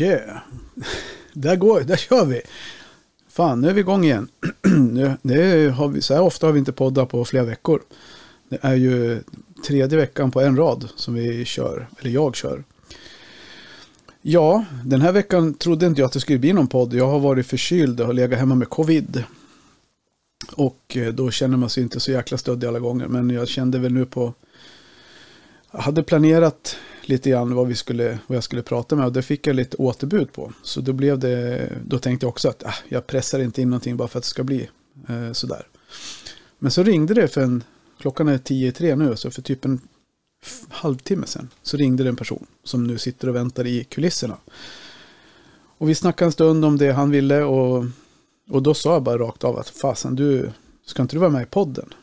Yeah. Där går där kör vi. Fan, nu är vi igång igen. nu, har vi, så här ofta har vi inte poddat på flera veckor. Det är ju tredje veckan på en rad som vi kör, eller jag kör. Ja, den här veckan trodde inte jag att det skulle bli någon podd. Jag har varit förkyld och har legat hemma med covid. Och eh, då känner man sig inte så jäkla stöddig alla gånger. Men jag kände väl nu på... Jag hade planerat lite grann vad, vi skulle, vad jag skulle prata med och det fick jag lite återbud på. Så då blev det, då tänkte jag också att äh, jag pressar inte in någonting bara för att det ska bli eh, sådär. Men så ringde det för en, klockan är tio i tre nu, så för typ en halvtimme sedan så ringde det en person som nu sitter och väntar i kulisserna. Och vi snackade en stund om det han ville och, och då sa jag bara rakt av att fasen du, ska inte du vara med i podden?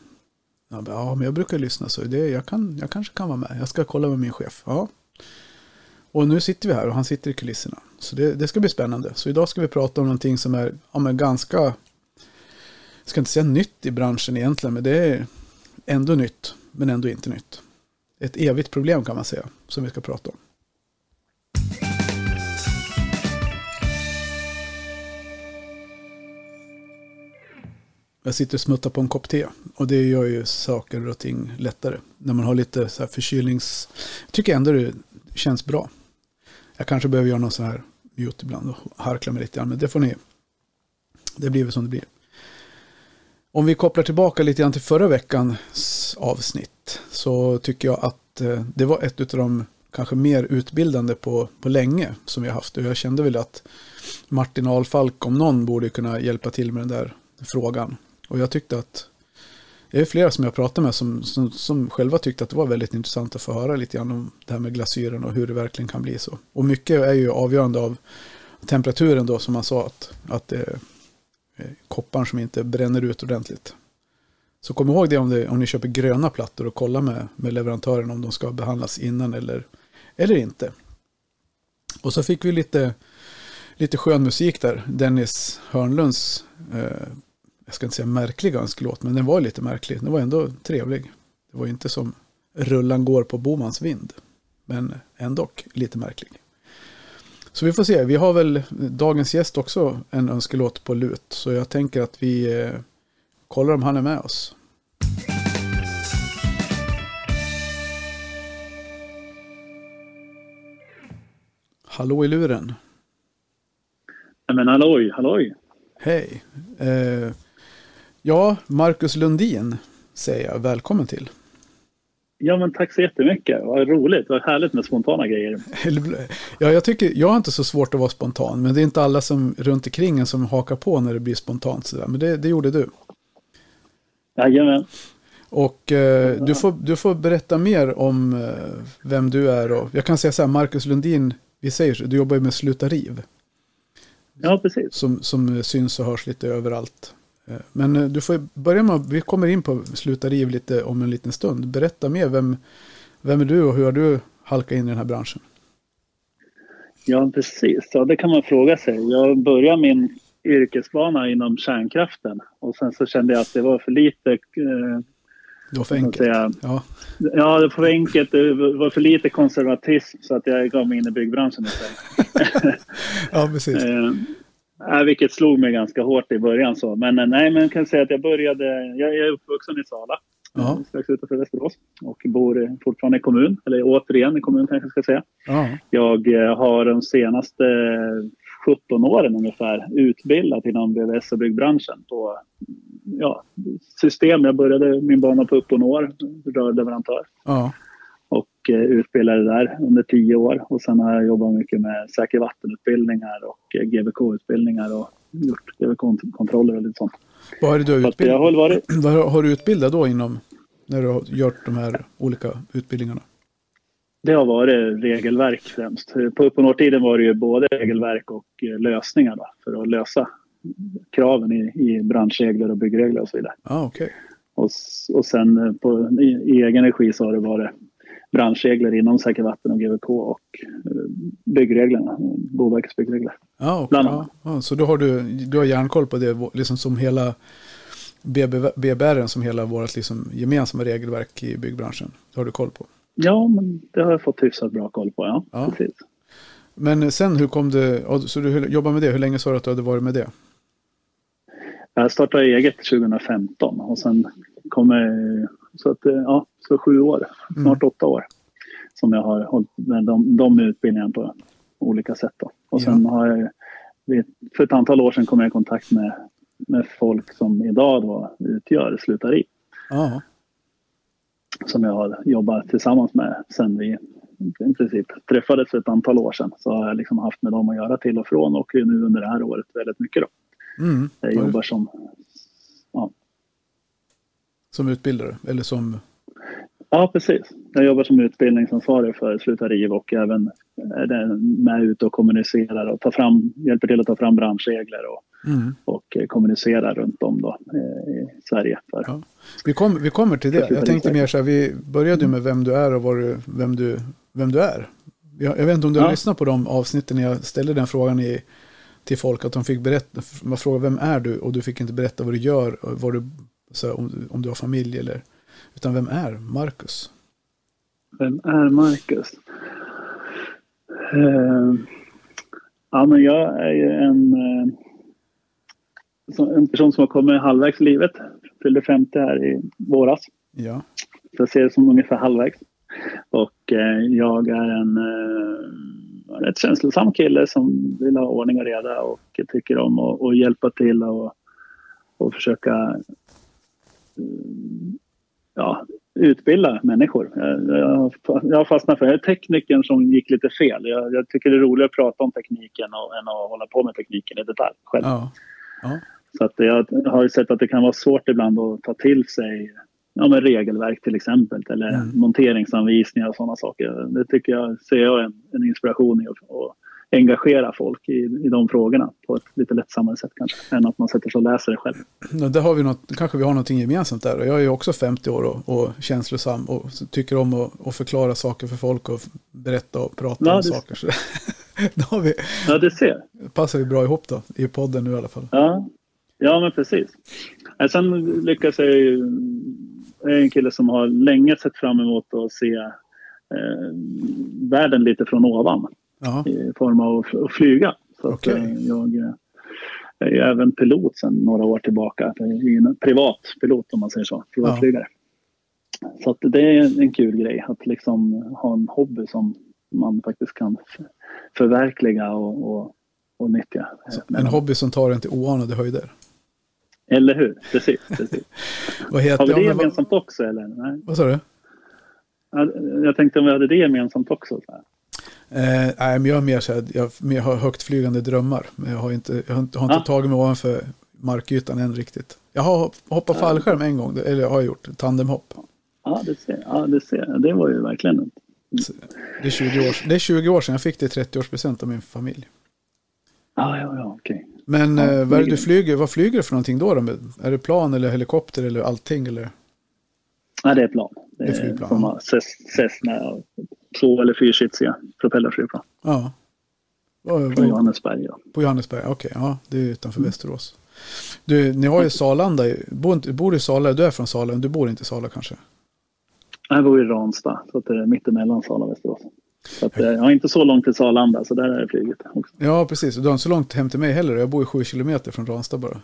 Jag bara, ja, men jag brukar lyssna så det, jag, kan, jag kanske kan vara med. Jag ska kolla med min chef. Ja. Och nu sitter vi här och han sitter i kulisserna. Så det, det ska bli spännande. Så idag ska vi prata om någonting som är ja, men ganska, jag ska inte säga nytt i branschen egentligen, men det är ändå nytt, men ändå inte nytt. Ett evigt problem kan man säga, som vi ska prata om. Jag sitter och smuttar på en kopp te. Och det gör ju saker och ting lättare. När man har lite så här förkylnings... Jag tycker ändå det känns bra. Jag kanske behöver göra någon sån här mute ibland och harkla mig lite grann. Men det får ni... Det blir väl som det blir. Om vi kopplar tillbaka lite grann till förra veckans avsnitt. Så tycker jag att eh, det var ett av de kanske mer utbildande på, på länge som vi har haft. Och jag kände väl att Martin Alfalk om någon borde kunna hjälpa till med den där frågan. Och jag tyckte att det är flera som jag pratat med som, som, som, själva tyckte att det var väldigt intressant att få höra lite grann om det här med glasyren och hur det verkligen kan bli så. Och mycket är ju avgörande av temperaturen då som man sa att, att det är kopparn som inte bränner ut ordentligt. Så kom ihåg det om, det om ni köper gröna plattor och kolla med, med leverantören om de ska behandlas innan eller, eller inte. Och så fick vi lite, lite skön musik där. Dennis Hörnlunds eh, jag ska inte säga märklig önskelåt, men den var lite märklig. Den var ändå trevlig. Det var inte som Rullan går på Bomans vind, men ändå lite märklig. Så vi får se, vi har väl dagens gäst också en önskelåt på lut, så jag tänker att vi eh, kollar om han är med oss. Hallå i luren. Men halloj, halloj. Hej. Eh, Ja, Marcus Lundin säger jag välkommen till. Ja, men tack så jättemycket. Vad roligt. Vad härligt med spontana grejer. Ja, jag tycker, jag har inte så svårt att vara spontan, men det är inte alla som runt omkring en som hakar på när det blir spontant sådär. Men det, det gjorde du. Jajamän. Och eh, du, får, du får berätta mer om eh, vem du är. Och, jag kan säga så här, Marcus Lundin, vi säger så, du jobbar ju med Sluta riv. Ja, precis. Som, som syns och hörs lite överallt. Eh, men eh, du får börja med, vi kommer in på Sluta riv lite om en liten stund. Berätta mer, vem, vem är du och hur har du halkat in i den här branschen? Ja, precis. Ja, det kan man fråga sig. Jag började min yrkesbana inom kärnkraften och sen så kände jag att det var för lite eh, det var för enkelt. Säga, ja. ja, det var för enkelt. Det var för lite konservatism så att jag gav mig in i byggbranschen istället. ja, precis. Äh, vilket slog mig ganska hårt i början. Så. Men eh, nej, men jag kan säga att jag började... Jag, är uppvuxen i Sala, ja. strax utanför Västerås. Och bor fortfarande i kommun, eller återigen i kommun kanske jag ska säga. Ja. Jag eh, har de senaste 17 åren ungefär utbildat inom VVS och byggbranschen på ja, system. Jag började min bana på Uponor, rörleverantör. Ja eh, utbildade där under tio år. Och sen har jag jobbat mycket med säker vattenutbildningar och eh, GVK-utbildningar och gjort GVK-kontroller och lite sånt. Vad har du utbildat? Har, varit... Vad har du utbildat då inom, när du har gjort de här olika utbildningarna? Det har varit regelverk främst. På Uponor-tiden var det ju både regelverk och eh, lösningar då, för att lösa kraven i, i branschregler och byggregler och så vidare. Ah, okay. och, och sen på, i, i egen regi så har det varit branschregler inom säker vatten och GVK och eh, byggreglerna, Boverkets byggregler. Ja, okay. ja, ja, så då har du, du har järnkoll på det liksom som hela BBR som hela vårt liksom gemensamma regelverk i byggbranschen. Det har du koll på? Ja, men det har jag fått hyfsat bra koll på, ja. ja. Precis. Men sen hur kom det, så du jobbade med det, hur länge sa du att du hade varit med det? Jag startade eget 2015 och sen kommer, så att ja, så sju år, snart mm. åtta år som jag har hållit med de, de utbildningarna på olika sätt. Då. Och sen ja. har jag, för ett antal år sedan kom jag i kontakt med, med folk som idag då utgör Slutari. Ja. Som jag har jobbat tillsammans med sen vi i princip träffades för ett antal år sedan. Så har jag liksom haft med dem att göra till och från och nu under det här året väldigt mycket. Då. Mm. Jag jobbar som... Ja. Som utbildare eller som Ja, precis. Jag jobbar som utbildningsansvarig för Sluta riv och även är med ute och kommunicerar och tar fram, hjälper till att ta fram branschregler och, mm. och kommunicera runt om då, eh, i Sverige. För, ja. vi, kom, vi kommer till det. Jag tänkte mer så här, vi började med vem du är och var du, vem, du, vem du är. Jag, jag vet inte om du ja. har lyssnat på de avsnitten när jag ställde den frågan i, till folk, att de fick berätta, man frågade vem är du och du fick inte berätta vad du gör, vad du, så här, om, om du har familj eller utan vem är Marcus? Vem är Marcus? Uh, ja, men jag är ju en, uh, en person som har kommit halvvägs i livet. Fyllde 50 här i våras. Ja. Så jag ser det som ungefär halvvägs. Och uh, jag är en rätt känslosam kille som vill ha ordning och reda och tycker om att hjälpa till och, och försöka ja, utbilda människor. Jag, jag fastnat för jag teknikern som gick lite fel. Jag, jag, tycker det är roligare att prata om tekniken och, än att hålla på med tekniken i detalj själv. Ja. Ja. Så att jag har ju sett att det kan vara svårt ibland att ta till sig ja, med regelverk till exempel eller mm. monteringsanvisningar och sådana saker. Det tycker jag ser jag en, en inspiration i. Och, engagera folk i, i de frågorna på ett lite lättsammare sätt kanske, än att man sätter sig och läser det själv. Där har vi något, kanske vi har någonting gemensamt där. Jag är ju också 50 år och, och känslosam och tycker om att, att, förklara saker för folk och berätta och prata ja, om saker. Så då har vi, ja, det ser. passar ju bra ihop då, i podden nu i alla fall. Ja, ja men precis. Sen lyckas jag ju, jag är en kille som har länge sett fram emot att se eh, världen lite från ovan. Aha. i form av att flyga. Så okay. att, eh, jag eh, är även pilot sedan några år tillbaka. Privat pilot om man säger så, privatflygare. Ja. Så att det är en kul grej att liksom ha en hobby som man faktiskt kan förverkliga och, och, och nyttja. En hobby som tar en till oanade höjder. Eller hur, precis. precis. vad heter, Har vi det ja, gemensamt vad... också eller? Nej. Vad sa du? Jag tänkte om vi hade det gemensamt också. Så här. Eh, nej, men jag är mer så här, jag, jag har högt flygande drömmar. Men jag har inte, jag har inte, har inte ah. tagit mig ovanför markytan än riktigt. Jag har hoppat ja. fallskärm en gång, eller jag har gjort tandemhopp. Ja, det ser, ja, det ser Det var ju verkligen det är, 20 år, det är 20 år sedan jag fick det i 30-årspresent av min familj. Ja, ja, ja, okej. Okay. Men ja, eh, vad, är du flyger, vad flyger du för någonting då, då? Är det plan eller helikopter eller allting? Eller? Ja, det är plan. Det, det är flygplan. Cessna två eller fyrsitsig propellerflygplan. Ja. På Johannesberg. Ja. På Johannesberg, okej. Okay, ja, det är utanför mm. Västerås. Du, ni har ju Salanda. Bor, bor i Sala? Du är från Sala, du bor inte i Sala kanske? Jag bor i Ransta, så att det är mittemellan Sala och Västerås. Så att, jag har inte så långt till Salanda, så där är det flyget också. Ja, precis. Du har inte så långt hem till mig heller. Jag bor ju sju kilometer från Ransta bara.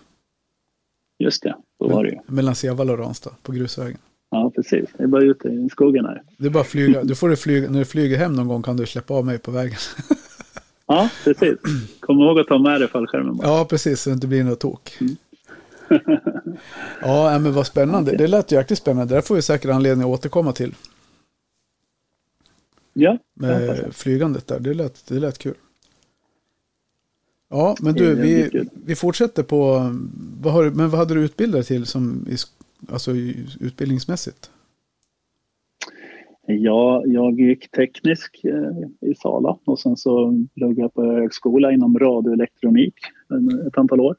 Just det, så var det ju. Mellan Sevalla och Ransta, på grusvägen. Ja, precis. Det är bara ute i skogen här. Det är bara flyga. Du får du flyga, när du flyger hem någon gång kan du släppa av mig på vägen. ja, precis. Kom ihåg att ta med dig fallskärmen. Bara. Ja, precis. Så det inte blir något tok. Mm. ja, men vad spännande. Det lät jäkligt spännande. Det får vi säkert anledning att återkomma till. Ja. Med flygandet där. Det lät, det lät kul. Ja, men du, vi, vi fortsätter på, vad har, men vad hade du utbildat dig till som i alltså utbildningsmässigt? Ja, jag gick teknisk eh, i Sala och sen så pluggade jag på högskola inom radioelektronik ett antal år.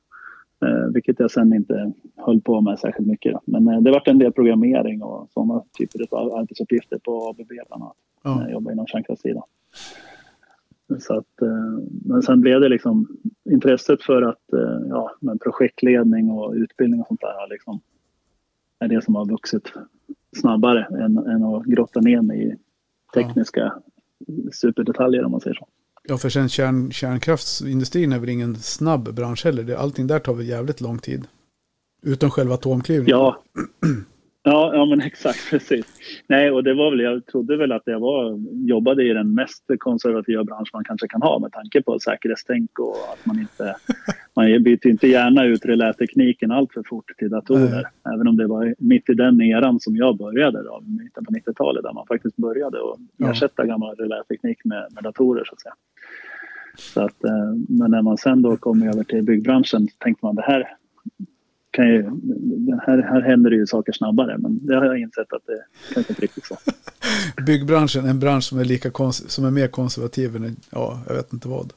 Eh, vilket jag sen inte höll på med särskilt mycket. Men eh, det var en del programmering och sådana typer av arbetsuppgifter på ABB bland annat. Ja. Jag jobbade inom kärnkraftssidan. Så att, men sen blev det liksom intresset för att ja, med projektledning och utbildning och sånt där har liksom är det som har vuxit snabbare än, än att grotta ner mig i tekniska ja. superdetaljer om man säger så. Ja, för sen kärn, kärnkraftsindustrin är väl ingen snabb bransch heller. Allting där tar väl jävligt lång tid. Utom själva atomklyvningen. Ja. Ja, ja men exakt precis. Nej, och det var väl, jag trodde väl att jag var, jobbade i den mest konservativa bransch man kanske kan ha med tanke på säkerhetstänk och att man inte, man byter inte gärna ut relätekniken allt för fort till datorer. Nej. Även om det var mitt i den eran som jag började då, mitten på 90-talet där man faktiskt började att ersätta ja. gammal reläteknik med, med datorer så att säga. Så att, eh, men när man sen då kom över till byggbranschen tänkte man det här kan ju, här, här händer det ju saker snabbare, men det har jag insett att det kanske inte riktigt så. Byggbranschen, en bransch som är, lika som är mer konservativ än, ja, jag vet inte vad.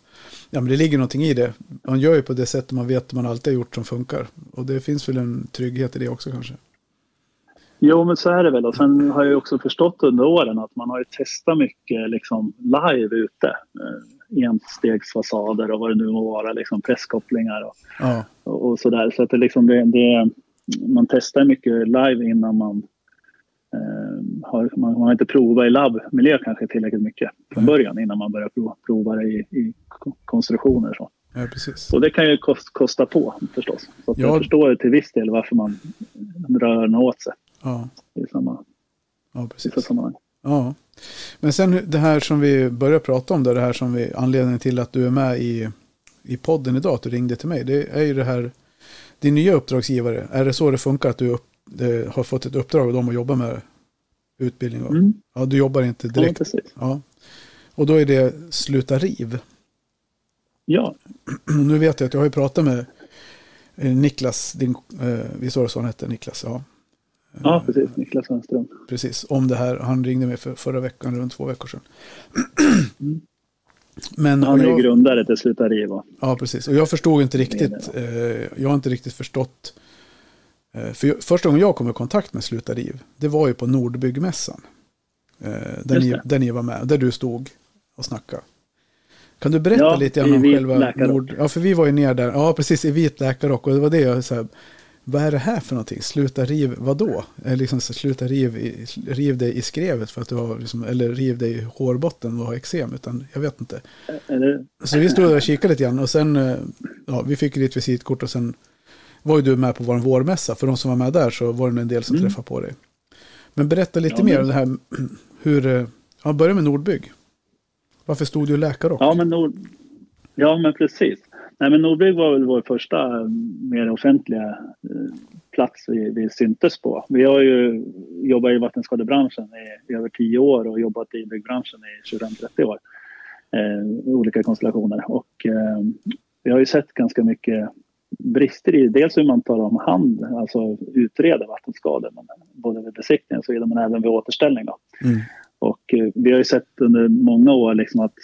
Ja, men det ligger någonting i det. Man gör ju på det sättet man vet att man alltid har gjort som funkar. Och det finns väl en trygghet i det också kanske. Jo, men så är det väl. Och sen har jag också förstått under åren att man har ju testat mycket liksom, live ute. Enstegsfasader och vad det nu må vara, liksom presskopplingar och, ja. och, och sådär. Så att det liksom det, det, man testar mycket live innan man eh, har, man, man har inte provat i labbmiljö kanske tillräckligt mycket från början innan man börjar prova, prova det i, i konstruktioner. Så. Ja, precis. Och det kan ju kost, kosta på förstås. Så ja. jag förstår till viss del varför man rör den åt sig ja. i samma ja, precis. sammanhang. Ja. Men sen det här som vi började prata om, det här som vi, anledningen till att du är med i, i podden idag, att du ringde till mig, det är ju det här, din nya uppdragsgivare, är det så det funkar att du upp, det, har fått ett uppdrag av dem att jobba med utbildning? Mm. Ja, du jobbar inte direkt. Ja, ja. Och då är det Sluta riv. Ja. Nu vet jag att jag har ju pratat med eh, Niklas, din, eh, visst var det så han hette, Niklas? Ja. Ja, precis. Niklas Sandström. Precis, om det här. Han ringde mig för förra veckan, runt två veckor sedan. Mm. Men, han är jag, grundare till Sluta Riva. Ja, precis. Och jag förstod inte riktigt. Eh, jag har inte riktigt förstått. Eh, för jag, första gången jag kom i kontakt med Sluta Riv, det var ju på Nordbyggmässan. Eh, där, ni, där ni var med, där du stod och snackade. Kan du berätta ja, lite om själva Nord... Ja, för vi var ju ner där. Ja, precis, i vit läkarrock. Och det var det jag så här, vad är det här för någonting? Sluta riv, vadå? Liksom, sluta riv, riv dig i skrevet för att du har, liksom, eller riv dig i hårbotten och har eksem, utan jag vet inte. Eller? Så vi stod och kikade lite grann och sen, eh, ja, vi fick ditt visitkort och sen var ju du med på vår vårmässa. För de som var med där så var det en del som mm. träffade på dig. Men berätta lite ja, mer om det här, hur, eh, ja, börja med Nordbygg. Varför stod du läkare Ja, men Nord... Ja, men precis. Nej, men Nordbygg var väl vår första mer offentliga eh, plats vi, vi syntes på. Vi har ju jobbat i vattenskadebranschen i, i över tio år och jobbat i byggbranschen i 25-30 år. Eh, olika konstellationer och eh, vi har ju sett ganska mycket brister i dels hur man tar om hand, alltså utreder vattenskador, men både vid besiktning och så vidare, men även vid återställning. Då. Mm. Och eh, vi har ju sett under många år liksom att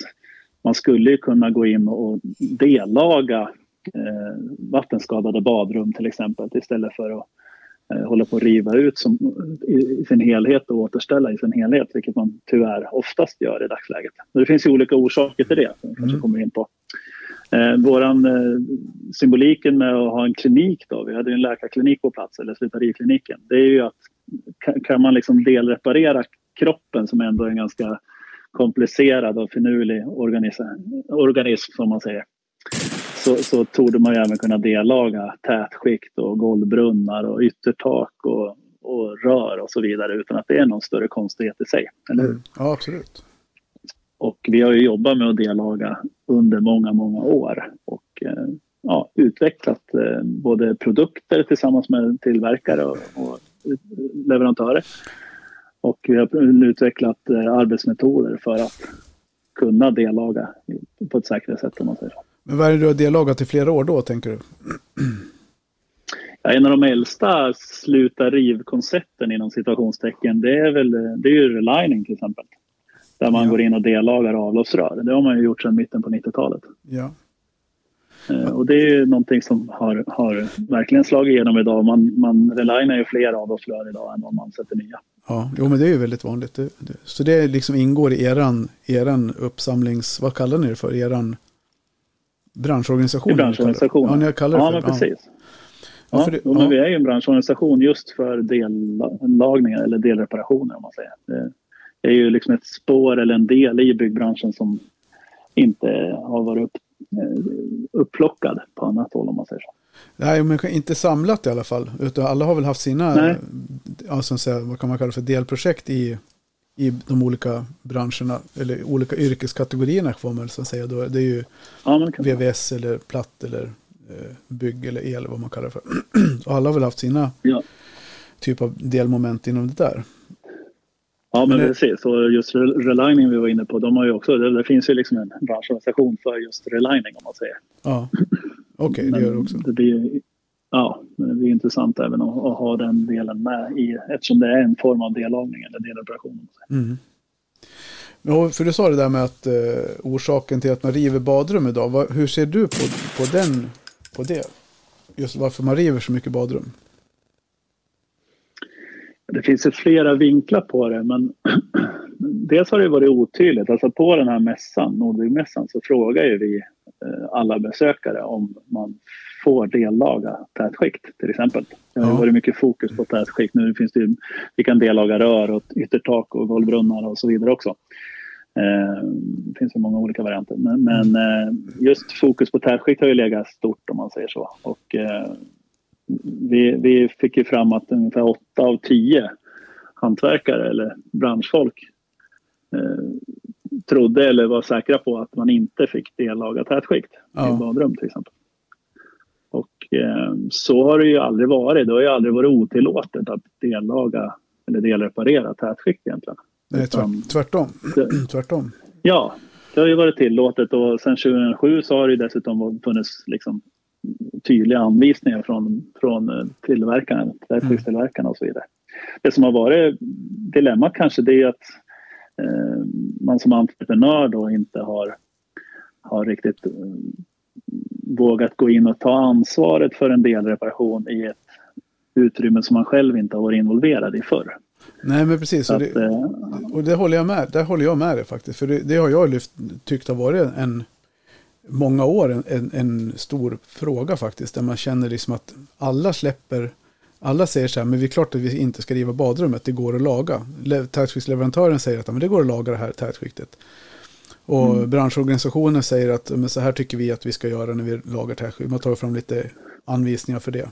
man skulle kunna gå in och dellaga eh, vattenskadade badrum till exempel istället för att eh, hålla på att riva ut som, i, i, sin helhet och återställa i sin helhet, vilket man tyvärr oftast gör i dagsläget. Men det finns ju olika orsaker till det som vi kanske mm. kommer in på. Eh, våran eh, symboliken med att ha en klinik då, vi hade en läkarklinik på plats, eller slutarikliniken, det är ju att kan, kan man liksom delreparera kroppen som ändå är en ganska komplicerad och finurlig organism, organism som man säger. Så, så torde man ju även kunna dellaga tätskikt och golvbrunnar och yttertak och, och rör och så vidare utan att det är någon större konstighet i sig. Eller hur? Mm. Ja, absolut. Och vi har ju jobbat med att dellaga under många, många år och eh, ja, utvecklat eh, både produkter tillsammans med tillverkare och, och leverantörer och vi har utvecklat eh, arbetsmetoder för att kunna dellaga på ett säkrare sätt om man säger. Men vad är det du har dellagat i flera år då, tänker du? Ja, en av de äldsta sluta riv-koncepten inom situationstecken det är väl det är ju relining till exempel. Där man ja. går in och dellagar avloppsrör. Det har man ju gjort sedan mitten på 90-talet. Ja. Eh, och det är ju någonting som har, har verkligen slagit igenom idag. Man, man relinar ju fler avloppsrör idag än vad man sätter nya. Ja, jo men det är ju väldigt vanligt. Det, det, så det liksom ingår i eran, eran uppsamlings, vad kallar ni det för, eran branschorganisation? I branschorganisation. Ja, ni kallar det för, ja, men precis. Ja, ja, det, ja. Men vi är ju en branschorganisation just för dellagningar eller delreparationer om man säger. Det är ju liksom ett spår eller en del i byggbranschen som inte har varit upp, upplockad på annat håll om man säger så. Nej, men inte samlat i alla fall. Utan alla har väl haft sina, alltså, vad kan man kalla för delprojekt i, i de olika branscherna. Eller olika yrkeskategorierna får man så säga. Då. Det är ju ja, VVS eller platt eller eh, bygg eller el, vad man kallar det för. Och alla har väl haft sina ja. typ av delmoment inom det där. Ja, men, men precis. Och just relining vi var inne på, de har ju också, det, det finns ju liksom en branschorganisation för just relining om man säger. Ja. Okej, okay, det gör det också. Det blir, ja, det blir intressant även att, att, ha den delen med i, eftersom det är en form av dellagning eller deloperation. Mm. Ja, för du sa det där med att eh, orsaken till att man river badrum idag. Vad, hur ser du på, på, den, på det? Just varför man river så mycket badrum? Det finns ju flera vinklar på det, men dels har det varit otydligt. Alltså på den här mässan, Nordbyggmässan, så frågar ju vi alla besökare om man får dellaga tätskikt till exempel. Det har ja. varit mycket fokus på tätskikt. Nu finns det ju, vi kan dellaga rör och yttertak och golvbrunnar och så vidare också. Eh, det finns ju många olika varianter. Men, men eh, just fokus på tätskikt har ju legat stort om man säger så. Och, eh, vi, vi fick ju fram att ungefär 8 av 10 hantverkare eller branschfolk eh, trodde eller var säkra på att man inte fick dellaga tätskikt ja. i badrum till exempel. Och eh, så har det ju aldrig varit. Det har ju aldrig varit otillåtet att dellaga eller delreparera tätskikt egentligen. Nej, tvärtom. tvärtom. Ja, det har ju varit tillåtet och sedan 2007 så har det dessutom funnits liksom tydliga anvisningar från, från eh, tillverkarna, tätskiktstillverkarna och så vidare. Det som har varit dilemmat kanske det är att man som entreprenör då inte har, har riktigt eh, vågat gå in och ta ansvaret för en delreparation i ett utrymme som man själv inte har varit involverad i förr. Nej men precis, och, det, eh, och det håller jag med, där håller jag med dig faktiskt. För det, det har jag lyft, tyckt har varit en, många år en, en, en, stor fråga faktiskt. Där man känner liksom att alla släpper alla säger så här, men det är klart att vi inte ska riva badrummet, det går att laga. Tätskiktsleverantören säger att men det går att laga det här tätskiktet. Och mm. branschorganisationen säger att men så här tycker vi att vi ska göra när vi lagar tätskikt. Man tar fram lite anvisningar för det.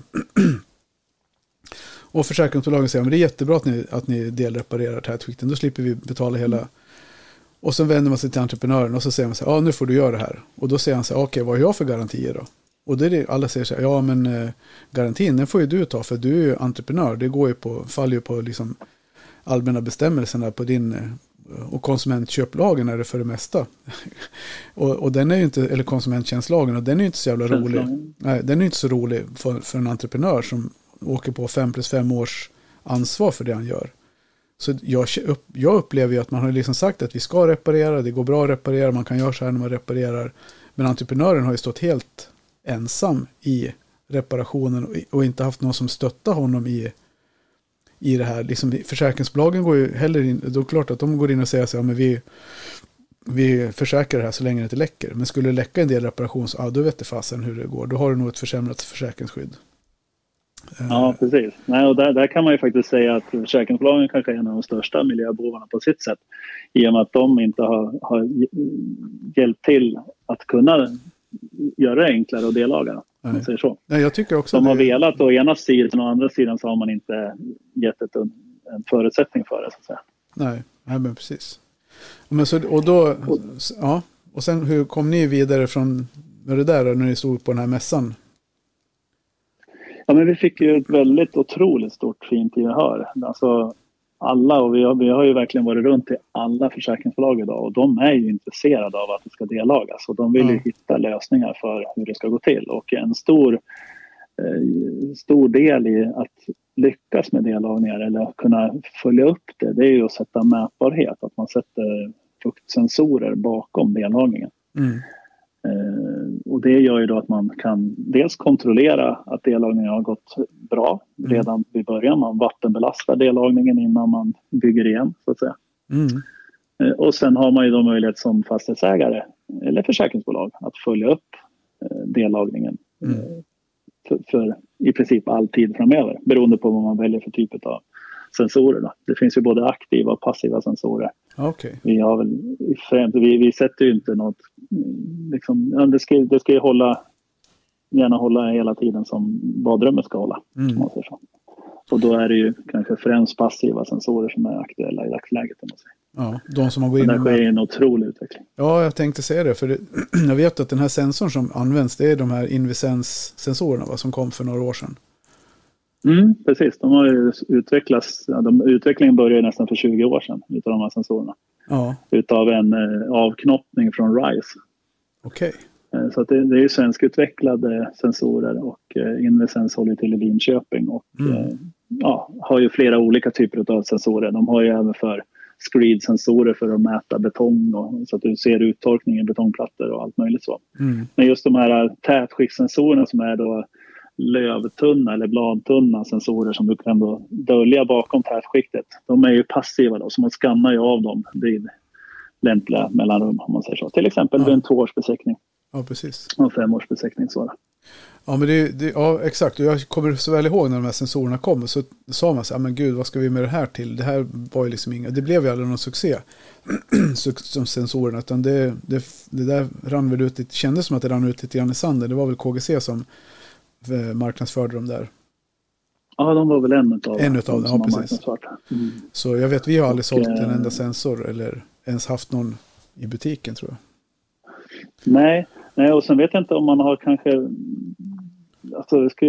och försäkringsbolagen säger att det är jättebra att ni, att ni delreparerar tätskikten, då slipper vi betala hela. Mm. Och så vänder man sig till entreprenören och så säger man så här, ja nu får du göra det här. Och då säger han så här, okej vad har jag för garantier då? Och det är det alla säger så här, ja men eh, garantin den får ju du ta för du är ju entreprenör. Det går ju på, faller ju på liksom allmänna bestämmelserna på din eh, och konsumentköplagen är det för det mesta. och, och, den är ju inte, eller konsumenttjänstlagen, och den är ju inte så jävla rolig. Nej, den är inte så rolig för, för en entreprenör som åker på fem plus fem års ansvar för det han gör. Så jag, jag upplever ju att man har liksom sagt att vi ska reparera, det går bra att reparera, man kan göra så här när man reparerar. Men entreprenören har ju stått helt ensam i reparationen och inte haft någon som stöttar honom i, i det här. Liksom, försäkringsbolagen går ju heller in, då är det klart att de går in och säger så här, men vi, vi försäkrar det här så länge det inte läcker. Men skulle det läcka en del reparation så, ja, då vet det fasen hur det går. Då har du nog ett försämrat försäkringsskydd. Ja, precis. Nej, och där, där kan man ju faktiskt säga att försäkringsbolagen kanske är en av de största miljöbovarna på sitt sätt. I och med att de inte har, har hjälpt till att kunna göra det enklare att delaga. Om man säger så. Nej, jag tycker också De har det... velat å ena sidan och å andra sidan så har man inte gett ett, en, en förutsättning för det. Så att säga. Nej, nej men precis. Men så, och då, ja, och sen hur kom ni vidare från med det där när ni stod på den här mässan? Ja, men vi fick ju ett väldigt otroligt stort fint gehör. Alltså, alla och vi har, vi har ju verkligen varit runt till alla försäkringsbolag idag och de är ju intresserade av att det ska dellagas och de vill ju hitta lösningar för hur det ska gå till och en stor, eh, stor del i att lyckas med dellagningar eller kunna följa upp det, det är ju att sätta mätbarhet, att man sätter fuktsensorer bakom dellagningen. Mm. Eh, och det gör ju då att man kan dels kontrollera att dellagningen har gått bra mm. redan vid början. Man vattenbelastar dellagningen innan man bygger igen så att säga. Mm. Eh, och sen har man ju då möjlighet som fastighetsägare eller försäkringsbolag att följa upp eh, dellagningen mm. för, för, i princip all tid framöver beroende på vad man väljer för typ av sensorer. Då. Det finns ju både aktiva och passiva sensorer. Okay. Vi, har väl, vi, vi sätter ju inte något liksom, det, ska, det ska ju hålla, gärna hålla hela tiden som badrummet ska hålla. Mm. Och då är det ju kanske främst passiva sensorer som är aktuella i dagsläget. Om man säger. Ja, de som man går in. Det sker en otrolig utveckling. Ja, jag tänkte säga det. För det, jag vet att den här sensorn som används, det är de här Invisens-sensorerna som kom för några år sedan. Mm, precis, de har ju utvecklats. De, utvecklingen började nästan för 20 år sedan utav de här sensorerna. Ja. Utav en eh, avknoppning från RISE. Okej. Okay. Eh, så det, det, är ju svenskutvecklade sensorer och eh, Invisens håller till i Linköping och mm. eh, ja, har ju flera olika typer av sensorer. De har ju även för screed-sensorer för att mäta betong och, så att du ser uttorkning i betongplattor och allt möjligt så. Mm. Men just de här tätskiktssensorerna som är då lövtunna eller bladtunna sensorer som du kan då dölja bakom tätskiktet. De är ju passiva då, så man skannar ju av dem vid lämpliga mellanrum om man säger så. Till exempel ja. vid en tvåårsbesiktning. Ja, precis. Och en femårsbesiktning. Så. Ja, men det, det, ja, exakt. Och jag kommer så väl ihåg när de här sensorerna kom. Så sa man så här, men gud, vad ska vi med det här till? Det här var ju liksom inga, det blev ju aldrig någon succé. som sensorerna, utan det, det, det där rann väl ut, det kändes som att det rann ut lite grann i sanden. Det var väl KGC som marknadsförde dem där. Ja, de var väl en utav En utav dem, ja precis. Mm. Så jag vet, vi har aldrig och, sålt en enda sensor eller ens haft någon i butiken tror jag. Nej, nej och sen vet jag inte om man har kanske... Alltså, ska,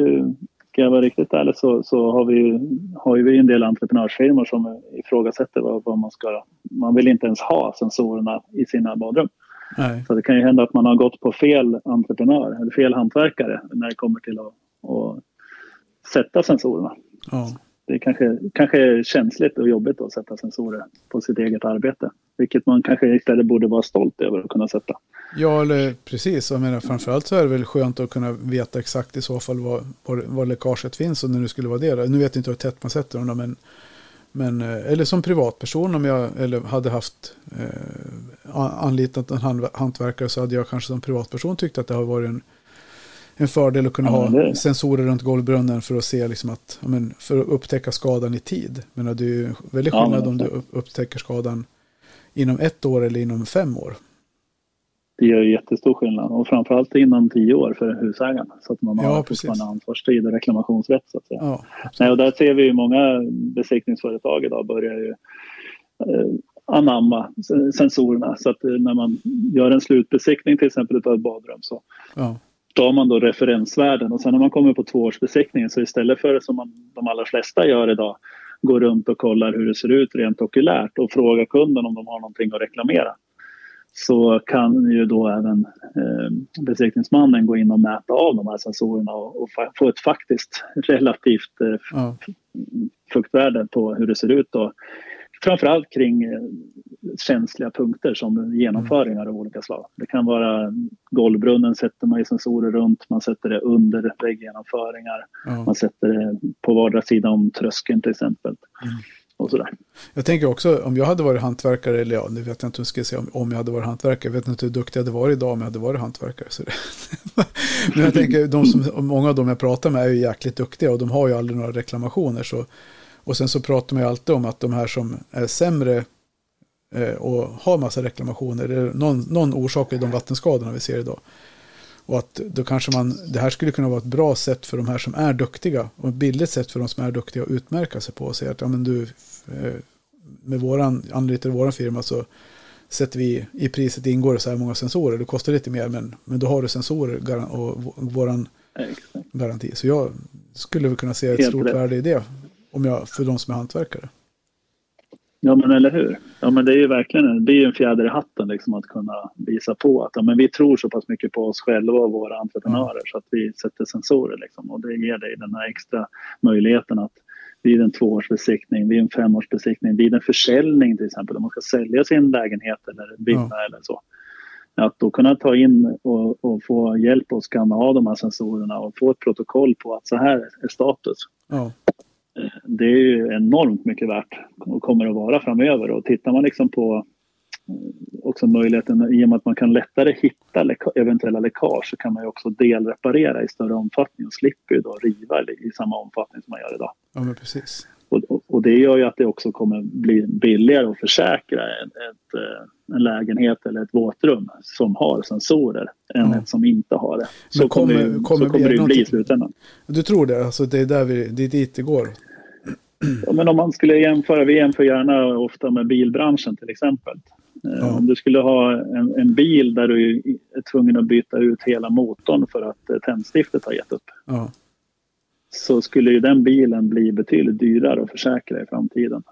ska jag vara riktigt ärlig så, så har, vi, har vi en del entreprenörsfirmor som ifrågasätter vad, vad man ska... Man vill inte ens ha sensorerna i sina badrum. Nej. Så det kan ju hända att man har gått på fel entreprenör eller fel hantverkare när det kommer till att, att sätta sensorerna. Ja. Det kanske, kanske är känsligt och jobbigt att sätta sensorer på sitt eget arbete. Vilket man kanske istället borde vara stolt över att kunna sätta. Ja, eller precis. Jag menar, framförallt så är det väl skönt att kunna veta exakt i så fall var, var, var läckaget finns och när det skulle vara det. Nu vet jag inte hur tätt man sätter dem, men, men eh, eller som privatperson om jag eller hade haft eh, anlitat en hantverkare så hade jag kanske som privatperson tyckt att det har varit en, en fördel att kunna ja, ha sensorer runt golvbrunnen för att se liksom att, men, för att upptäcka skadan i tid. Men det är ju väldigt skillnad ja, om du upptäcker skadan inom ett år eller inom fem år. Det gör jättestor skillnad och framförallt inom tio år för husägaren så att man har ja, fortfarande ansvarstid och reklamationsrätt. Så att säga. Ja, Nej, och där ser vi ju många besiktningsföretag idag börjar ju eh, anamma sensorerna så att eh, när man gör en slutbesiktning till exempel av ett badrum så ja. tar man då referensvärden och sen när man kommer på tvåårsbesiktningen så istället för som man, de allra flesta gör idag går runt och kollar hur det ser ut rent okulärt och frågar kunden om de har någonting att reklamera så kan ju då även eh, besiktningsmannen gå in och mäta av de här sensorerna och, och få ett faktiskt relativt eh, ja. fuktvärde på hur det ser ut. Och framförallt kring eh, känsliga punkter som genomföringar mm. av olika slag. Det kan vara golvbrunnen sätter man ju sensorer runt, man sätter det under vägggenomföringar, ja. man sätter det på vardera sida om tröskeln till exempel. Mm. Och sådär. Jag tänker också om jag hade varit hantverkare, eller ja, nu vet jag inte hur jag ska säga om, om jag hade varit hantverkare. Jag vet inte hur duktig jag hade varit idag om jag hade varit hantverkare. Så Men jag tänker, de som, många av dem jag pratar med är ju jäkligt duktiga och de har ju aldrig några reklamationer. Så, och sen så pratar man ju alltid om att de här som är sämre eh, och har massa reklamationer, det är någon, någon orsak i de vattenskadorna vi ser idag. Och att då kanske man, det här skulle kunna vara ett bra sätt för de här som är duktiga och ett billigt sätt för de som är duktiga att utmärka sig på och säga att ja, men du, eh, med våran, anlitar våran firma så sätter vi i priset ingår så här många sensorer. Det kostar lite mer men, men då har du sensorer och våran garanti. Så jag skulle väl kunna se ett Helt stort rätt. värde i det om jag, för de som är hantverkare. Ja men eller hur. Ja men det är ju verkligen en, det är en fjäder i hatten liksom att kunna visa på att ja, men vi tror så pass mycket på oss själva och våra entreprenörer mm. så att vi sätter sensorer liksom. Och det ger dig den här extra möjligheten att vid en tvåårsbesiktning, vid en femårsbesiktning, vid en försäljning till exempel om man ska sälja sin lägenhet eller villa mm. eller så. Att då kunna ta in och, och, få hjälp att skanna av de här sensorerna och få ett protokoll på att så här är status. Mm det är ju enormt mycket värt och kommer att vara framöver. Och tittar man liksom på eh, också möjligheten, i och med att man kan lättare hitta läcka, eventuella läckage så kan man ju också delreparera i större omfattning och slipper ju då riva i samma omfattning som man gör idag. Ja, men precis. Och, och, Och det gör ju att det också kommer bli billigare att försäkra ett, ett, eh, en lägenhet eller ett våtrum som har sensorer än ja. ett som inte har det. Så kommer, kommer, kommer, så kommer det bli i slutändan. Du tror det? Alltså det är, där vi, det är dit det går? Ja, men om man skulle jämföra, vi jämför gärna ofta med bilbranschen till exempel. Eh, ja. Om du skulle ha en, en, bil där du är tvungen att byta ut hela motorn för att eh, tändstiftet har gett upp. Ja. Så skulle ju den bilen bli betydligt dyrare att försäkra i framtiden.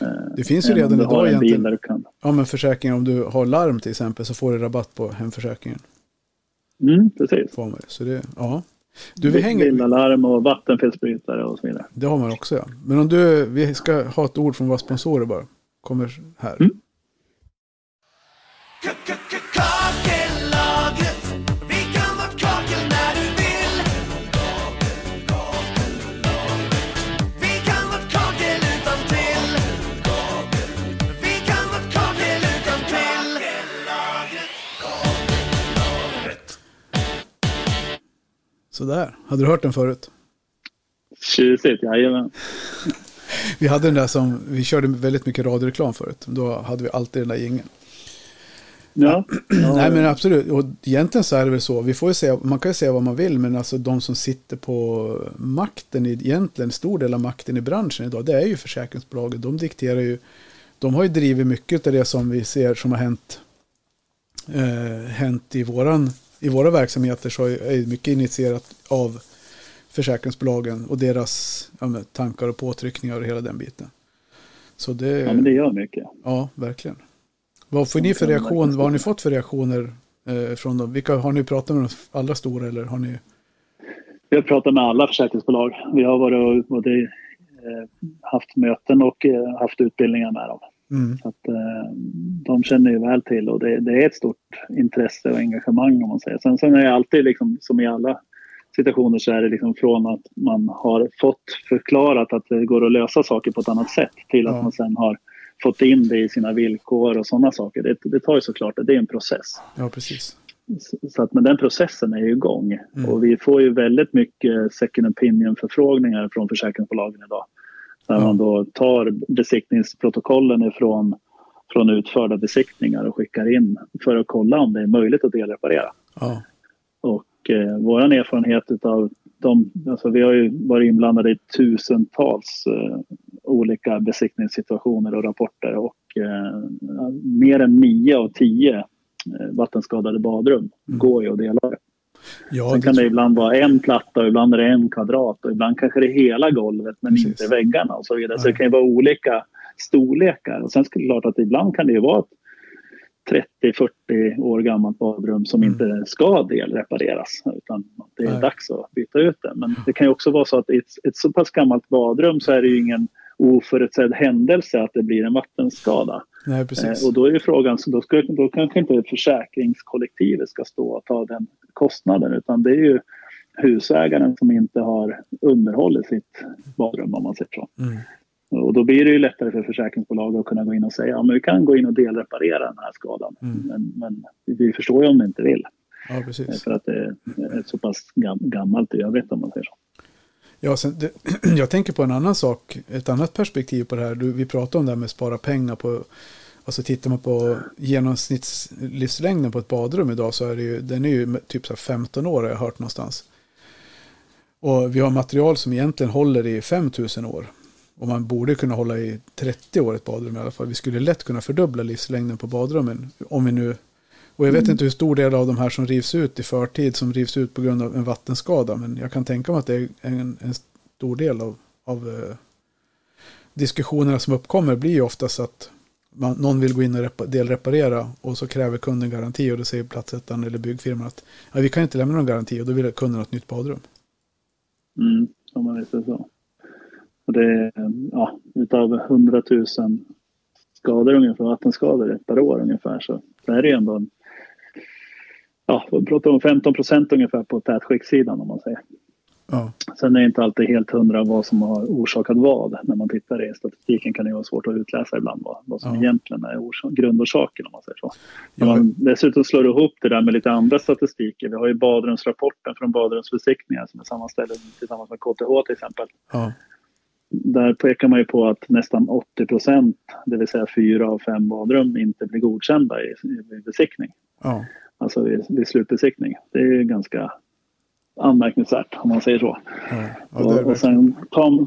Eh, det finns ju redan idag egentligen. Kan... Ja, men försäkringen om du har larm till exempel så får du rabatt på hemförsäkringen. Mm, precis. Får man, så det, ja. Du, vi hänger... Villalarm och vattenfelsbrytare och så vidare. Det har man också ja. Men om du, vi ska ha ett ord från våra sponsorer bara. Kommer här. Mm. Sådär. Hade du hört den förut? Tjusigt, jajamän. vi hade den där som, vi körde väldigt mycket radioreklam förut. Då hade vi alltid den där jingeln. Ja. ja. Nej men absolut, och egentligen så är det väl så. Vi får ju säga, man kan ju säga vad man vill, men alltså de som sitter på makten, egentligen stor del av makten i branschen idag, det är ju försäkringsbolaget. De dikterar ju, de har ju drivit mycket av det som vi ser som har hänt, eh, hänt i våran i våra verksamheter så är mycket initierat av försäkringsbolagen och deras ja, tankar och påtryckningar och hela den biten. Så det, ja, men det gör mycket. Ja, verkligen. Vad får ni för reaktion? Vad har ni fått för reaktioner eh, från dem? Vilka har ni pratat med de allra stora eller har ni? Vi har pratat med alla försäkringsbolag. Vi har varit både eh, haft möten och eh, haft utbildningar med dem. Mm. Så att, eh, de känner ju väl till och det, det, är ett stort intresse och engagemang om man säger. Sen, sen är det alltid liksom, som i alla situationer så är det liksom från att man har fått förklarat att det går att lösa saker på ett annat sätt till ja. att man sen har fått in det i sina villkor och sådana saker. Det, det tar ju såklart, det är en process. Ja, precis. Så att, men den processen är ju igång mm. och vi får ju väldigt mycket second opinion förfrågningar från försäkringsbolagen idag. Där man då tar besiktningsprotokollen ifrån från utförda besiktningar och skickar in för att kolla om det är möjligt att delreparera. Ja. Och eh, vår erfarenhet av de, alltså vi har ju varit inblandade i tusentals eh, olika besiktningssituationer och rapporter och eh, mer än nio av tio eh, vattenskadade badrum mm. går ju att dela. Ja, Sen kan det ibland vara en platta och ibland är det en kvadrat och ibland kanske det är hela golvet men Precis. inte väggarna och så vidare. Nej. Så det kan ju vara olika storlekar. Och sen är det klart att ibland kan det ju vara ett 30-40 år gammalt badrum som mm. inte ska delrepareras utan det är Nej. dags att byta ut det. Men det kan ju också vara så att i ett, ett så pass gammalt badrum så är det ju ingen oförutsedd händelse att det blir en vattenskada. Nej, precis. Eh, och då är ju frågan, så då, ska, då kanske inte försäkringskollektivet ska stå och ta den kostnaden utan det är ju husägaren som inte har underhållit sitt badrum om man säger så. Mm. Och då blir det ju lättare för försäkringsbolaget att kunna gå in och säga att ja, vi kan gå in och delreparera den här skadan. Mm. Men, men, vi förstår ju om ni inte vill. Ja, precis. För att det är så pass gammalt i övrigt om man säger så. Ja, sen, det, jag tänker på en annan sak, ett annat perspektiv på det här. Du, vi pratade om det här med att spara pengar på Alltså tittar man på genomsnittslivslängden på ett badrum idag så är det ju, den är ju typ så 15 år har jag hört någonstans. Och vi har material som egentligen håller i 5000 år. Och man borde kunna hålla i 30 år ett badrum i alla fall. Vi skulle lätt kunna fördubbla livslängden på badrummen. Om vi nu... Och jag vet mm. inte hur stor del av de här som rivs ut i förtid som rivs ut på grund av en vattenskada. Men jag kan tänka mig att det är en, en stor del av, av eh, diskussionerna som uppkommer blir ju oftast att man, någon vill gå in och delreparera och så kräver kunden garanti och då säger platsättaren eller byggfirman att ja, vi kan inte lämna någon garanti och då vill kunden ha ett nytt badrum. Mm, om man visste så. Och det är, ja, utav 100 000 skador ungefär, vattenskador per år ungefär så, så är det ändå en, ja, vi pratar om 15 procent ungefär på tätskiktssidan om man säger. Ja. Sen är det inte alltid helt hundra vad som har orsakat vad. När man tittar i statistiken kan det vara svårt att utläsa ibland vad, vad som ja. egentligen är orsak, grundorsaken om man säger så. När man dessutom slår ihop det där med lite andra statistiker. Vi har ju badrumsrapporten från badrumsbesiktningar som är sammanställd tillsammans med KTH till exempel. Ja. där pekar man ju på att nästan 80 procent, det vill säga fyra av fem badrum, inte blir godkända i, i besiktning. Ja. Alltså vid, vid slutbesiktning. Det är ganska anmärkningsvärt om man säger så. Ja. Ja, och, och sen tar,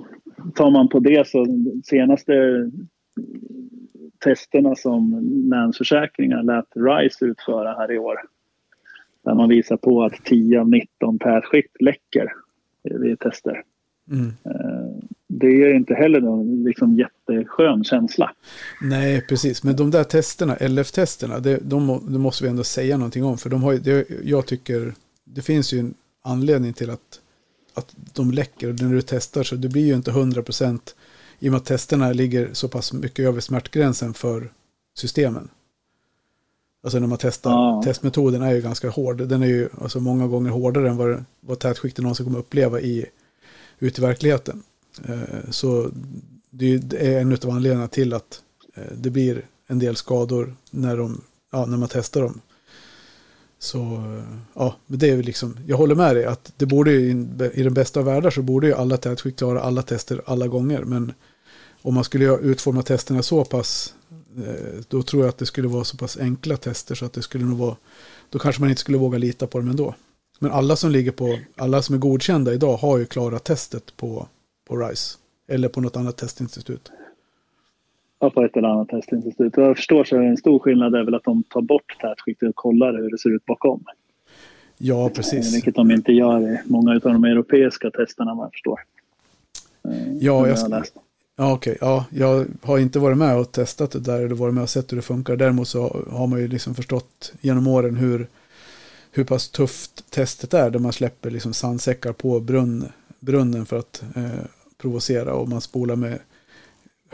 tar man på det så senaste testerna som Länsförsäkringar lät RISE utföra här i år. Där man visar på att 10 av 19 tätskikt läcker vid tester. Mm. Det är inte heller någon liksom jätteskön känsla. Nej, precis. Men de där testerna, LF-testerna, det, de, de, måste vi ändå säga någonting om. För de har, det, jag tycker, det finns ju en anledning till att, att de läcker. Och när du testar så det blir ju inte 100 procent i och med att testerna ligger så pass mycket över smärtgränsen för systemen. Alltså när man testar, ja. testmetoden är ju ganska hård. Den är ju alltså många gånger hårdare än vad, vad tätskikten någonsin kommer uppleva i, ute i verkligheten. Eh, så det är en av anledningarna till att eh, det blir en del skador när, de, ja, när man testar dem. Så eh, ja, det är väl liksom, jag håller med dig att det borde i, i den bästa av världar så borde ju alla tätskikt klara alla tester alla gånger. Men om man skulle utforma testerna så pass, då tror jag att det skulle vara så pass enkla tester så att det skulle nog vara, då kanske man inte skulle våga lita på dem ändå. Men alla som ligger på, alla som är godkända idag har ju klarat testet på, på RISE. Eller på något annat testinstitut. Ja, på ett eller annat testinstitut. Vad jag förstår så är en stor skillnad är väl att de tar bort tätskiktet och kollar hur det ser ut bakom. Ja, precis. Vilket de inte gör i många av de europeiska testerna vad jag förstår. Ja, jag, jag, Ja, okej. Okay. Ja, jag har inte varit med och testat det där eller varit med och sett hur det funkar. Däremot så har man ju liksom förstått genom åren hur, hur pass tufft testet är. Där man släpper liksom sandsäckar på brunn, brunnen för att eh, provocera och man spolar med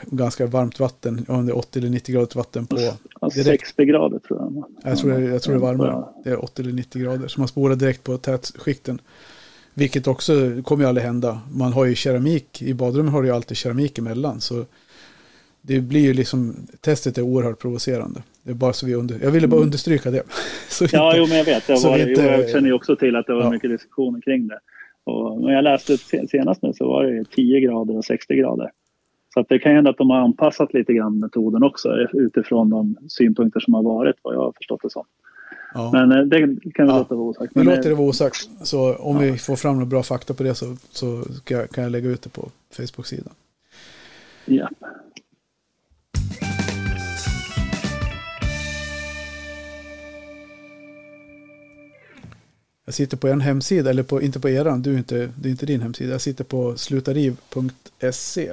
ganska varmt vatten, om det är 80 eller 90 grader vatten på. Ja, 60 grader tror jag. Jag tror, jag tror det är varmare. Det är 80 eller 90 grader. Så man spolar direkt på tätskikten. Vilket också kommer ju aldrig hända. Man har ju keramik, i badrummet har du ju alltid keramik emellan. Så det blir ju liksom, testet är oerhört provocerande. Det är bara så vi under, jag ville bara mm. understryka det. ja, inte, jo, men jag vet. Jag, var, inte, jo, jag känner ju också till att det var ja. mycket diskussioner kring det. Och när jag läste senast nu så var det 10 grader och 60 grader. Så att det kan hända att de har anpassat lite grann metoden också utifrån de synpunkter som har varit, vad jag har förstått det som. Ja. Men eh, det kan vi ja. låta vara osagt. Vi låter det vara osagt. Så om ja. vi får fram några bra fakta på det så, så jag, kan jag lägga ut det på Facebook-sidan. Ja. Jag sitter på en hemsida, eller på, inte på eran, du inte, det är inte din hemsida. Jag sitter på slutariv.se.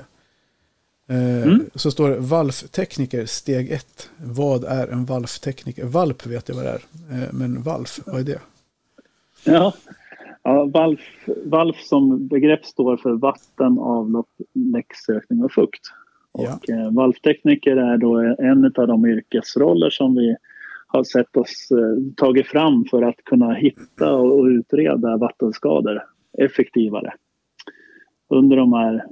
Eh, mm. Så står det valftekniker steg 1. Vad är en valftekniker? Valp vet jag vad det är. Eh, men valf, vad är det? Ja, ja valf, valf som begrepp står för vatten, avlopp, läcksökning och fukt. Ja. Och eh, valftekniker är då en av de yrkesroller som vi har sett oss eh, tagit fram för att kunna hitta och, och utreda vattenskador effektivare. Under de här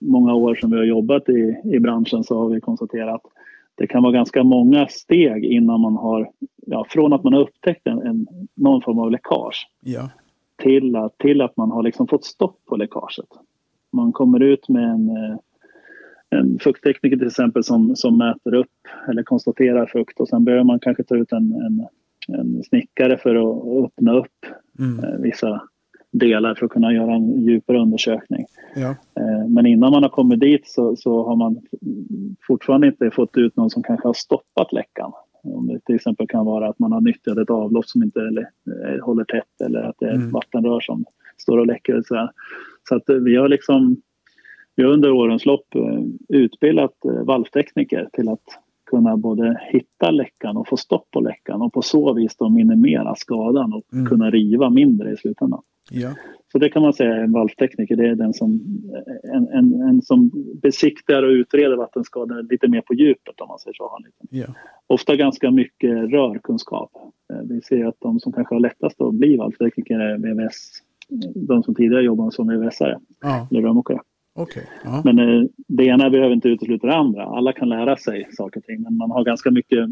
många år som vi har jobbat i, i branschen så har vi konstaterat att det kan vara ganska många steg innan man har, ja, från att man har upptäckt en, en någon form av läckage ja. till, att, till att man har liksom fått stopp på läckaget. Man kommer ut med en, eh, en fukttekniker till exempel som, som mäter upp eller konstaterar fukt och sen behöver man kanske ta ut en, en, en snickare för att öppna upp mm. Eh, vissa delar för att kunna göra en djupare undersökning. Ja. Eh, men innan man har kommit dit så, så, har man fortfarande inte fått ut någon som kanske har stoppat läckan. Om det till exempel kan vara att man har nyttjat ett avlopp som inte eller, eh, håller tätt eller att det är ett mm. vattenrör som står och läcker. så, så att vi har liksom vi har under årens lopp eh, utbildat valvtekniker till att kunna både hitta läckan och få stopp på läckan och på så vis då minimera skadan och mm. kunna riva mindre i slutändan. Ja. Så det kan man säga är en valvtekniker. Det är den som, en, en, en som besiktar och utreder vattenskador lite mer på djupet om man säger så. Ja. Ofta ganska mycket rörkunskap. Eh, vi ser att de som kanske har lättast att bli valvtekniker är VVS. De som tidigare jobbade som VVS-are ja. eller rörmokare. Okay. Men eh, det ena behöver inte utesluta det andra. Alla kan lära sig saker och ting men man har ganska mycket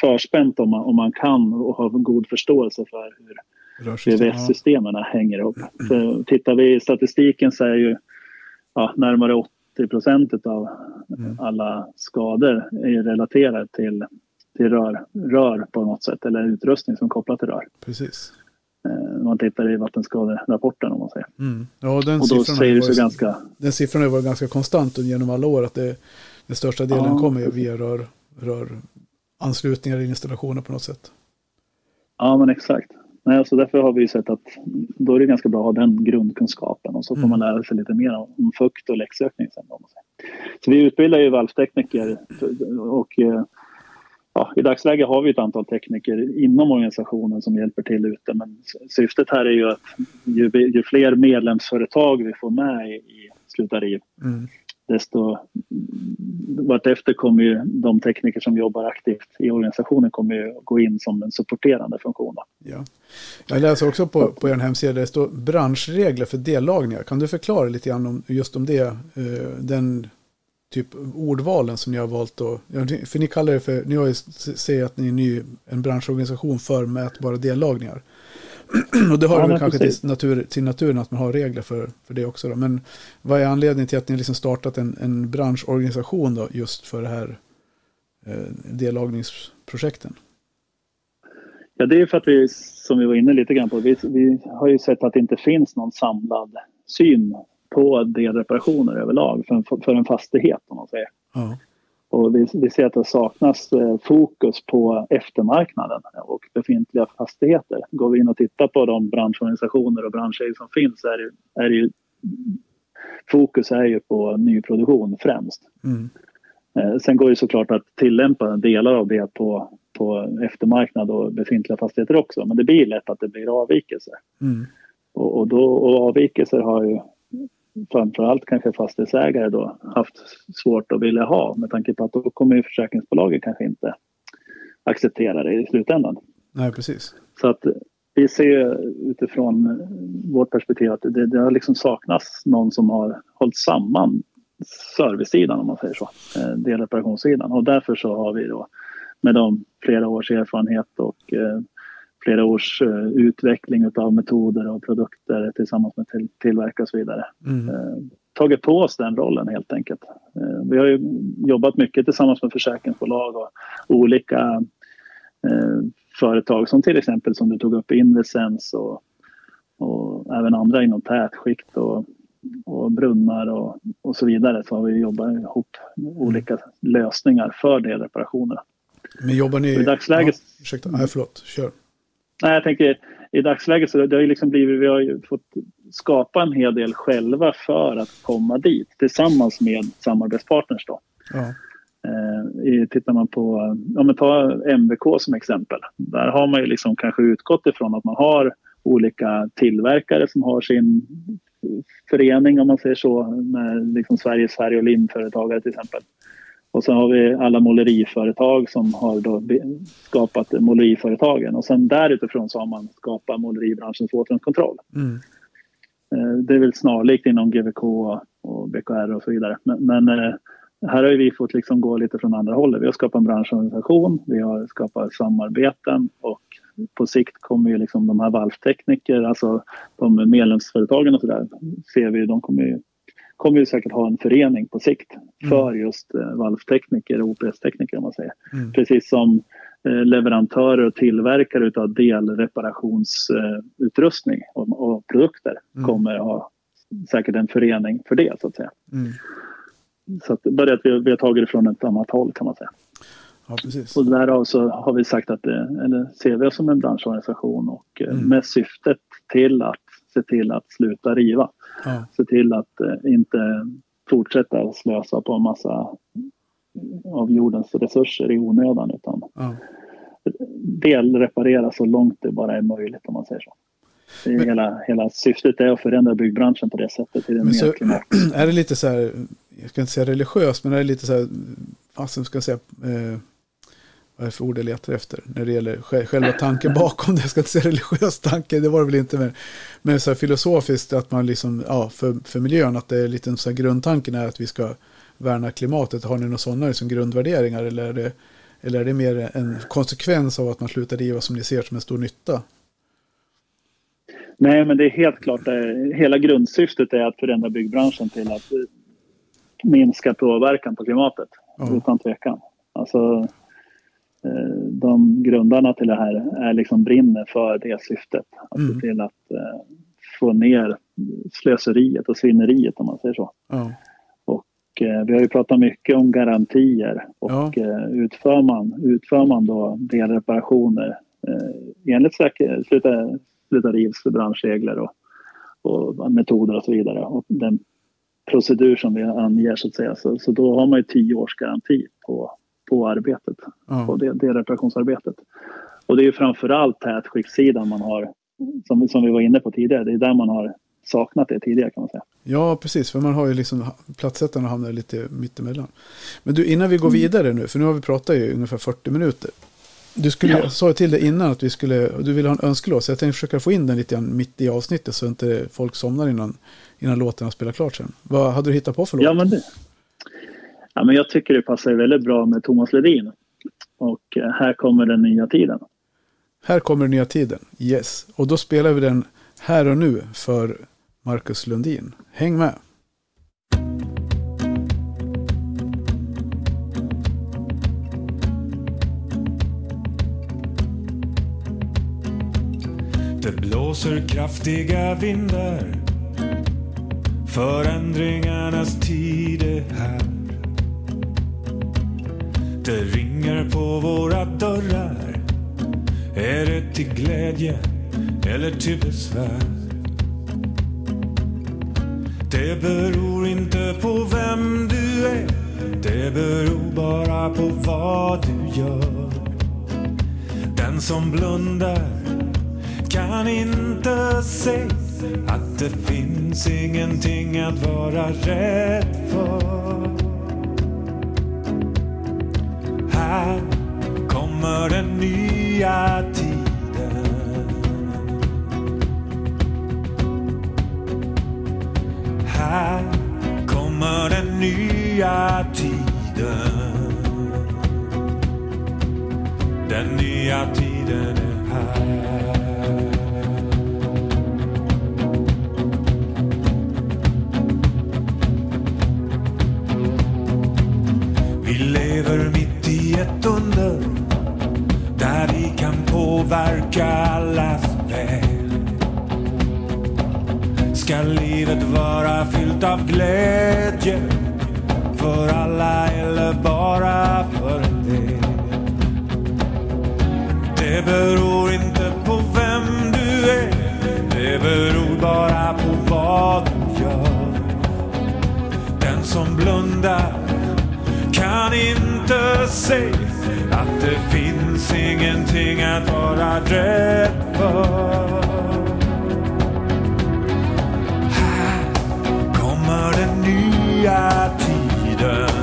förspänt om man, om man kan och har god förståelse för hur VVS-systemen hänger ihop. För tittar vi i statistiken så är ju ja, närmare 80 procent av mm. alla skador är relaterade till, till rör, rör på något sätt eller utrustning som kopplar till rör. Precis. Eh, man tittar i vattenskaderapporten om man säger. Mm. Ja, den och då säger det sig ganska... Den siffran har varit ganska konstant genom alla år att det, den största delen ja, kommer via rör, rör anslutningar i installationer på något sätt. Ja, men exakt. Nej, alltså därför har vi sett att då är det ganska bra att ha den grundkunskapen och så får mm. man lära sig lite mer om fukt och läcksökning sen. Så vi utbildar ju valvtekniker och eh, ja, i dagsläget har vi ett antal tekniker inom organisationen som hjälper till ute men syftet här är ju att ju, ju fler medlemsföretag vi får med i, i Sluta riv mm desto vartefter kommer ju de tekniker som jobbar aktivt i organisationen kommer ju gå in som en supporterande funktion. Ja. Jag läser också på, på er hemsida, det står branschregler för dellagningar. Kan du förklara lite grann om just om det, eh, den typ ordvalen som ni har valt då? För ni kallar det för, ni har ju, säger att ni är ny, en branschorganisation för mätbara dellagningar. och det har ja, väl kanske till, natur, till naturen att man har regler för, för det också. Då. Men vad är anledningen till att ni liksom startat en, en branschorganisation då just för det här eh, dellagningsprojekten? Ja, det är för att vi, som vi var inne lite grann på, vi, vi har ju sett att det inte finns någon samlad syn på delreparationer överlag för en, för en fastighet om man säger. Ja. Och vi, vi ser att det saknas eh, fokus på eftermarknaden och befintliga fastigheter. Går vi in och tittar på de branschorganisationer och branscher som finns är det, är det ju, fokus är ju på nyproduktion främst. Mm. Eh, sen går det såklart att tillämpa delar av det på, på eftermarknad och befintliga fastigheter också men det blir lätt att det blir avvikelser. Mm. Och, och, då, och avvikelser har ju framförallt kanske fastighetsägare då haft svårt att vilja ha med tanke på att då kommer ju försäkringsbolaget kanske inte acceptera det i slutändan. Nej, precis. Så att vi ser utifrån vårt perspektiv att det, det har liksom saknats någon som har hållit samman servicesidan om man säger så, eh, delreparationssidan och därför så har vi då med de flera års erfarenhet och eh, flera års uh, utveckling av metoder och produkter tillsammans med till, tillverkare och så vidare. Mm. Uh, tagit på oss den rollen helt enkelt. Uh, vi har ju jobbat mycket tillsammans med försäkringsbolag och olika företag som till exempel som du tog upp Invisens och, och även andra inom tätskikt och, och brunnar och, och så vidare så har vi jobbat ihop olika lösningar för delreparationerna. Men jobbar ni... I dagsläget... Ja, ursäkta, nej förlåt, kör. Nej, jag tänker i dagsläget så det har ju liksom blivit, vi har fått skapa en hel del själva för att komma dit tillsammans med samarbetspartners då. Ja. Eh, tittar man på, om man tar MVK som exempel, där har man ju liksom kanske utgått ifrån att man har olika tillverkare som har sin förening om man säger så, med liksom Sveriges färg och limföretagare till exempel. Och sen har vi alla måleriföretag som har då skapat måleriföretagen och sen därutifrån så har man skapat måleribranschens återvinningskontroll. Mm. Eh, det är väl snarlikt inom GVK och BKR och så vidare. Men, men eh, här har vi fått liksom gå lite från andra hållet. Vi har skapat en branschorganisation, vi har skapat samarbeten och på sikt kommer ju liksom de här valvtekniker, alltså de medlemsföretagen och så där, ser vi, de kommer ju kommer vi säkert ha en förening på sikt mm. för just eh, valvtekniker och OPS-tekniker om man säger. Mm. Precis som eh, leverantörer och tillverkare av delreparationsutrustning och, och produkter mm. kommer ha säkert en förening för det så att säga. Mm. Så att, bara att vi, vi har tagit det från ett annat håll kan man säga. Ja, precis. Och därav så har vi sagt att det, eller ser vi oss som en branschorganisation och eh, mm. med syftet till att se till att sluta riva. Ja. Se till att eh, inte fortsätta slösa på en massa av jordens resurser i onödan utan ja. delreparera så långt det bara är möjligt om man säger så. Men, hela, hela syftet är att förändra byggbranschen på det sättet. Till men så, är det lite så här, jag ska inte säga religiöst, men är det lite så här, vad ska jag säga, eh, vad är det för ord jag letar efter när det gäller själva tanken bakom det. Jag ska inte säga religiös tanke, det var det väl inte. Men, men så här filosofiskt att man liksom, ja, för, för miljön, att det är lite så här grundtanken är att vi ska värna klimatet. Har ni några sådana liksom grundvärderingar eller är, det, eller är det mer en konsekvens av att man slutar driva som ni ser som en stor nytta? Nej, men det är helt klart, hela grundsyftet är att förändra byggbranschen till att minska påverkan på klimatet. Mm. Utan tvekan. Alltså, eh, de grundarna till det här är liksom brinner för det syftet. Att mm. se till att eh, få ner slöseriet och svinneriet om man säger så. Mm. Och eh, vi har ju pratat mycket om garantier och ja. eh, utför, man, utför man då delreparationer eh, enligt sluta, sluta rivs branschregler och, och metoder och så vidare och den procedur som vi anger så att säga så, så då har man ju tio års garanti på, på arbetet, ja. på det, det reparationsarbetet. Och det är ju framförallt tätskiktssidan man har, som, som vi var inne på tidigare, det är där man har saknat det tidigare kan man säga. Ja, precis. För man har ju liksom platsättarna hamnar lite mittemellan. Men du, innan vi går mm. vidare nu, för nu har vi pratat i ungefär 40 minuter. Du skulle, ja. sa till dig innan att vi skulle, du ville ha en önskelåt, så jag tänkte försöka få in den lite grann mitt i avsnittet så inte folk somnar innan, innan låten har spelat klart sen. Vad hade du hittat på för låt? Ja, men det, ja, men jag tycker det passar väldigt bra med Thomas Ledin. Och eh, här kommer den nya tiden. Här kommer den nya tiden, yes. Och då spelar vi den här och nu för Marcus Lundin. Häng med! Det blåser kraftiga vindar Förändringarnas tid är här det ringer på våra dörrar. Är det till glädje eller till besvär? Det beror inte på vem du är. Det beror bara på vad du gör. Den som blundar kan inte se att det finns ingenting att vara rädd för. Här kommer den nya tiden här kommer den nya tiden. Den nya tiden är här. Ett under där vi kan påverka allas väl. ska livet vara fyllt av glädje för alla eller bara för en del. Det beror inte på vem du är, det beror bara på vad du gör. Den som blundar kan inte se att det finns ingenting att vara rädd för. Här kommer den nya tiden.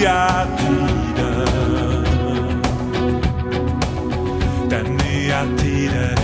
Nya tiden.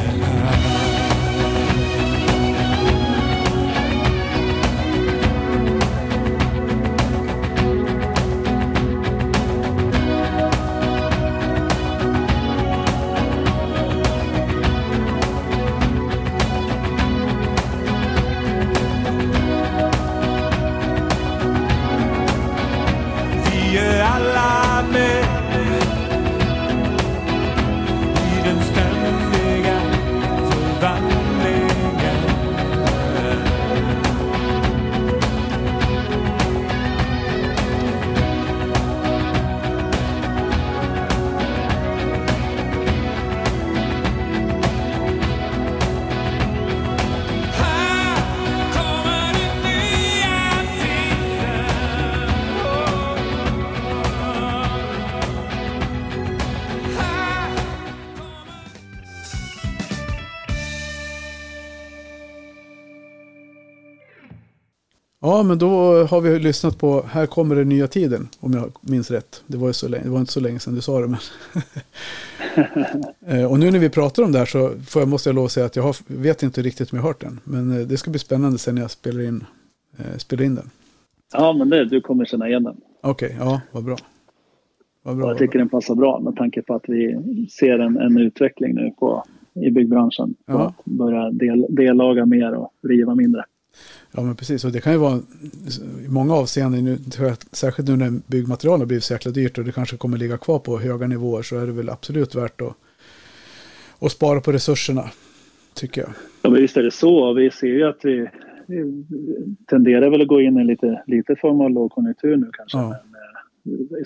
Men då har vi lyssnat på Här kommer den nya tiden, om jag minns rätt. Det var, så länge, det var inte så länge sedan du sa det. Men eh, och nu när vi pratar om det här så får jag, måste jag lov att säga att jag har, vet inte riktigt om jag har hört den. Men eh, det ska bli spännande sen när jag spelar in eh, spela in den. Ja, men det, du kommer känna igen den. Okej, okay, ja, vad bra. Vad bra jag tycker den passar bra med tanke på att vi ser en, en utveckling nu på, i byggbranschen. Ja. Att börja del, dellaga mer och riva mindre. Ja, men precis. Och det kan ju vara i många avseenden, nu, särskilt nu när byggmaterial har blivit så jäkla dyrt och det kanske kommer ligga kvar på höga nivåer så är det väl absolut värt att, att spara på resurserna, tycker jag. Ja, men visst är det så. Vi ser ju att vi, vi tenderar väl att gå in i lite, lite form av lågkonjunktur nu kanske. Ja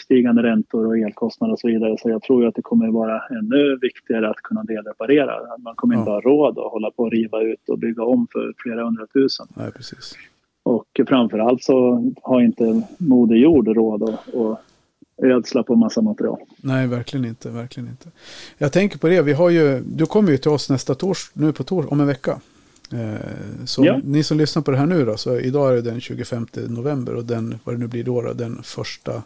stigande räntor och elkostnader och så vidare. Så jag tror att det kommer vara ännu viktigare att kunna delreparera. Man kommer inte ha råd att hålla på och riva ut och bygga om för flera hundratusen. Nej, precis. Och framförallt så har inte Moder Jord råd att, att ödsla på massa material. Nej, verkligen inte, verkligen inte. Jag tänker på det, vi har ju, du kommer ju till oss nästa tors, nu på tors, om en vecka. Eh, så ja. ni som lyssnar på det här nu då, så idag är det den 25 november och den, vad det nu blir då, då den första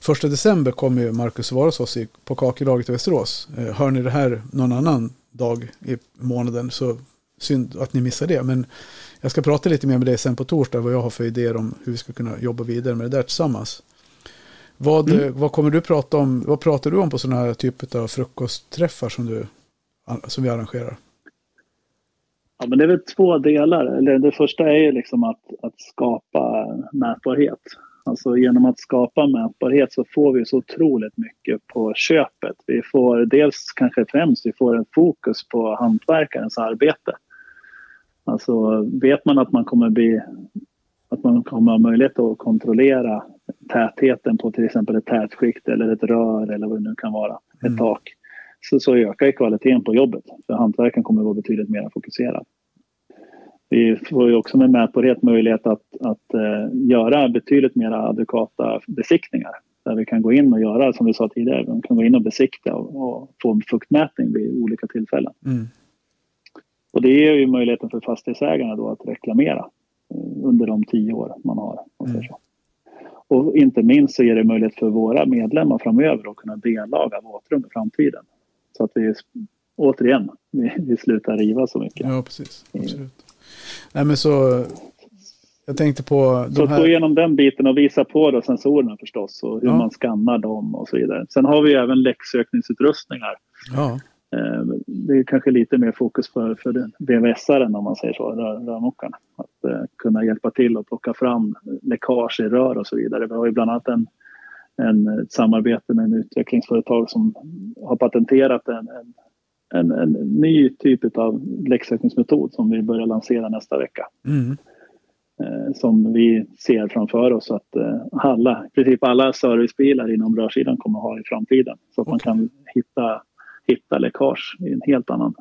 Första december kommer ju Marcus vara hos oss på Kakelaget i Västerås. Eh, hör ni det här någon annan dag i månaden så synd att ni missar det. Men jag ska prata lite mer med dig sen på torsdag vad jag har för idéer om hur vi ska kunna jobba vidare med det där tillsammans. Vad, mm. vad kommer du prata om? Vad pratar du om på sådana här typer av frukostträffar som, du, som vi arrangerar? Ja, men det är väl två delar. Eller det första är ju liksom att, att skapa mätbarhet. Alltså genom att skapa mätbarhet så får vi så otroligt mycket på köpet. Vi får dels kanske främst vi får en fokus på hantverkarens arbete. Alltså vet man att man kommer bli att man kommer ha möjlighet att kontrollera tätheten på till exempel ett tätskikt eller ett rör eller vad det nu kan vara, ett mm. tak. Så, så ökar kvaliteten på jobbet för hantverkaren kommer att vara betydligt mer fokuserad. Vi får ju också med mätbarhet möjlighet att, att uh, göra betydligt mer adekvata besiktningar. Där vi kan gå in och göra, som vi sa tidigare, vi kan gå in och besikta och, och få en fuktmätning vid olika tillfällen. Mm. Och det ger ju möjligheten för fastighetsägarna då att reklamera uh, under de tio år man har. Mm. Och inte minst så ger det möjlighet för våra medlemmar framöver att kunna dellaga våtrum i framtiden. Så att vi återigen, vi, vi slutar riva så mycket. Ja, precis. Absolut. Nej, men så... Jag tänkte på... Så här... gå igenom den biten och visa på då sensorerna förstås och hur ja. man skannar dem och så vidare. Sen har vi även läcksökningsutrustningar. Ja. Eh, det är kanske lite mer fokus för, för VVS-aren om man säger så, rörmokaren. Att uh, kunna hjälpa till och plocka fram läckage i rör och så vidare. Vi har ju bland annat en, en, ett samarbete med en utvecklingsföretag som har patenterat en, en en, en ny typ av läcksökningsmetod som vi börjar lansera nästa vecka. Mm. Eh, som vi ser framför oss att eh, alla, i princip alla servicebilar inom rörsidan kommer ha i framtiden. Så att okay. man kan hitta, hitta läckage i en helt annan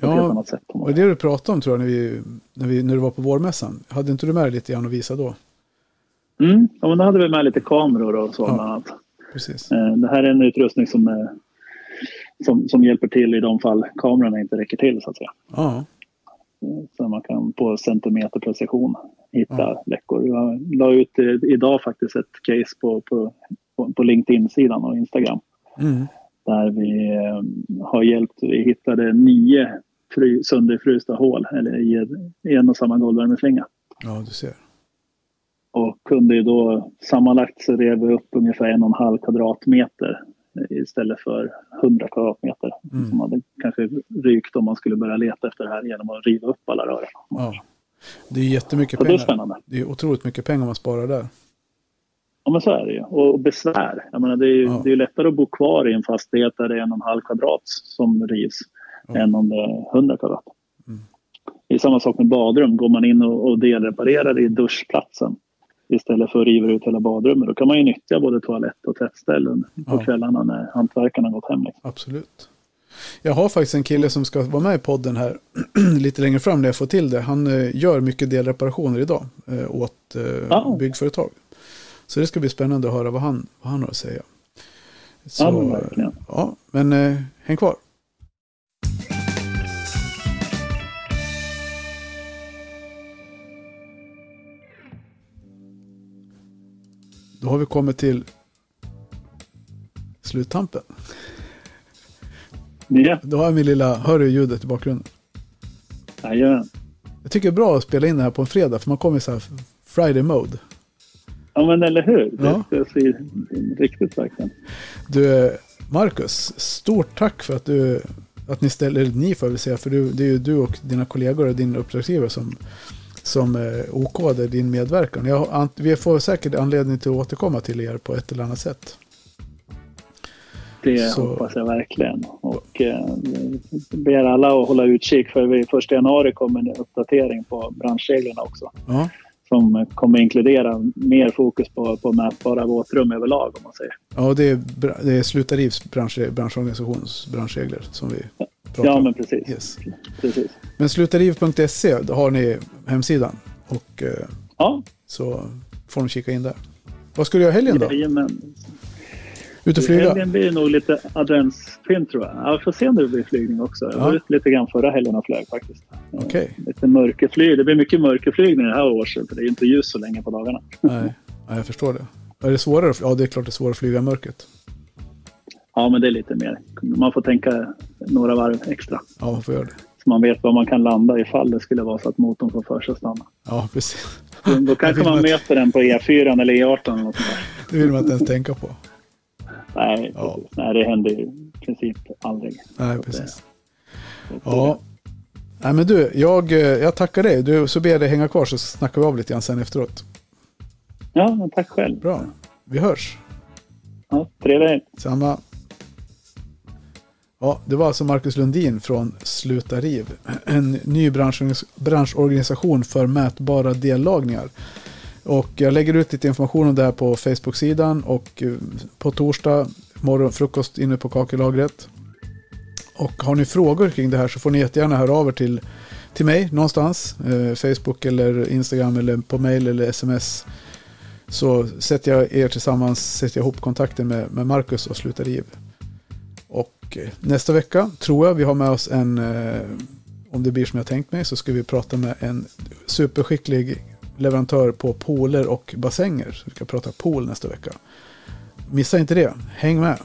Ja. Och det du pratade om tror jag när, vi, när, vi, när du var på vårmässan. Hade inte du med lite grann att visa då? Mm, ja, men då hade vi med lite kameror och så ja, bland annat. Precis. Eh, det här är en utrustning som är som, som hjälper till i de fall kamerorna inte räcker till så att säga. Ja. Så man kan på centimeter precision hitta ja. läckor. Jag la ut idag faktiskt ett case på, på, på LinkedIn-sidan och Instagram. Mm. Där vi eh, har hjälpt, vi hittade nio fry, sönderfrysta hål eller i, i en och samma golvvärmeslinga. Ja, du ser. Och kunde ju då sammanlagt så rev vi upp ungefär en och en halv kvadratmeter istället för 100 kvadratmeter mm. som hade kanske rykt om man skulle börja leta efter det här genom att riva upp alla rören. Ja. Det är jättemycket pengar. Det är spännande. Det är otroligt mycket pengar man sparar där. Ja men så är det ju. Och besvär. Jag menar, det är ju ja. det är lättare att bo kvar i en fastighet där det är en och en halv kvadrat som rivs ja. än om det är 100 kvadrat. Mm. Det är samma sak med badrum. Går man in och, och delreparerar i duschplatsen istället för att riva ut hela badrummet. Då kan man ju nyttja både toalett och tvättställen på ja. kvällarna när hantverkarna gått hem. Liksom. Absolut. Jag har faktiskt en kille som ska vara med i podden här lite längre fram när jag får till det. Han eh, gör mycket delreparationer idag eh, åt eh, ja. byggföretag. Så det ska bli spännande att höra vad han, vad han har att säga. Så, ja, men verkligen. Ja, men häng kvar. Då har vi kommit till sluttampen. Ja. Då har jag min lilla, hör du ljudet i bakgrunden? Jajamän. Jag tycker det är bra att spela in det här på en fredag för man kommer så här Friday Mode. Ja, men eller hur? Ja. Det ska se riktigt verkligen. Du, Marcus, stort tack för att du att ni ställer, ni får jag väl säga, för du, det är ju du och dina kollegor och din uppdragsgivare som, som eh, okade din medverkan. Jag, vi får säkert anledning till att återkomma till er på ett eller annat sätt. Det Så- hoppas jag verkligen. Och eh, ber alla att hålla utkik för vid 1 januari kommer en uppdatering på branschreglerna också. Ja, Som kommer inkludera mer fokus på, på mätbara våtrum överlag om man säger. ja det, är, det är Slutarivs bransch, branschorganisations branschregler som vi pratar Ja om. men precis. Yes. precis. Men slutariv.se, har ni hemsidan. Och eh, Ja, så får ni kika in där. Vad ska du göra helgen då? jajamän. Ut och flyga? Helgen blir det nog lite adventspynt tror jag. Ja, vi får se om det blir flygning också. Jag var Ja. ute lite grann förra helgen och flög faktiskt. Okej. Lite mörkerflyg. Det blir mycket mörkerflygning det här året för det är inte ljus så länge på dagarna. Nej, nej, jag förstår det. Är det svårare? Ja, det är klart det är svårare att flyga i mörkret. Ja, men det är lite mer. Man får tänka några varv extra. Ja, man får göra det. Så man vet var man kan landa ifall det skulle vara så att motorn får för sig att stanna. Ja, precis. Då Jag kanske man möter den på E4 eller E18 eller något sånt där. Det vill man inte ens tänka på. Nej, Ja. precis. Nej, det händer ju i princip aldrig. Nej, precis. Ja. Nej, men du, jag, eh, jag tackar dig. Du, så ber jag dig hänga kvar så snackar vi av lite grann sen efteråt. Ja, tack själv. Bra. Vi hörs. Ja, trevlig helg. Samma. Ja, det var alltså Marcus Lundin från Sluta Riv. En ny branschorganis- branschorganisation för mätbara dellagningar. Och jag lägger ut lite information om det här på Facebook-sidan och eh, på torsdag morgon frukost inne på kakelagret. Och har ni frågor kring det här så får ni jättegärna höra av er till, till mig någonstans. Eh, Facebook eller Instagram eller på mail eller sms. Så sätter jag er tillsammans, sätter jag ihop kontakten med, med Marcus och slutar Riv. Och eh, nästa vecka tror jag vi har med oss en, eh, om det blir som jag tänkt mig, så ska vi prata med en superskicklig leverantör på pooler och bassänger. Så vi ska prata pool nästa vecka. Missa inte det, häng med!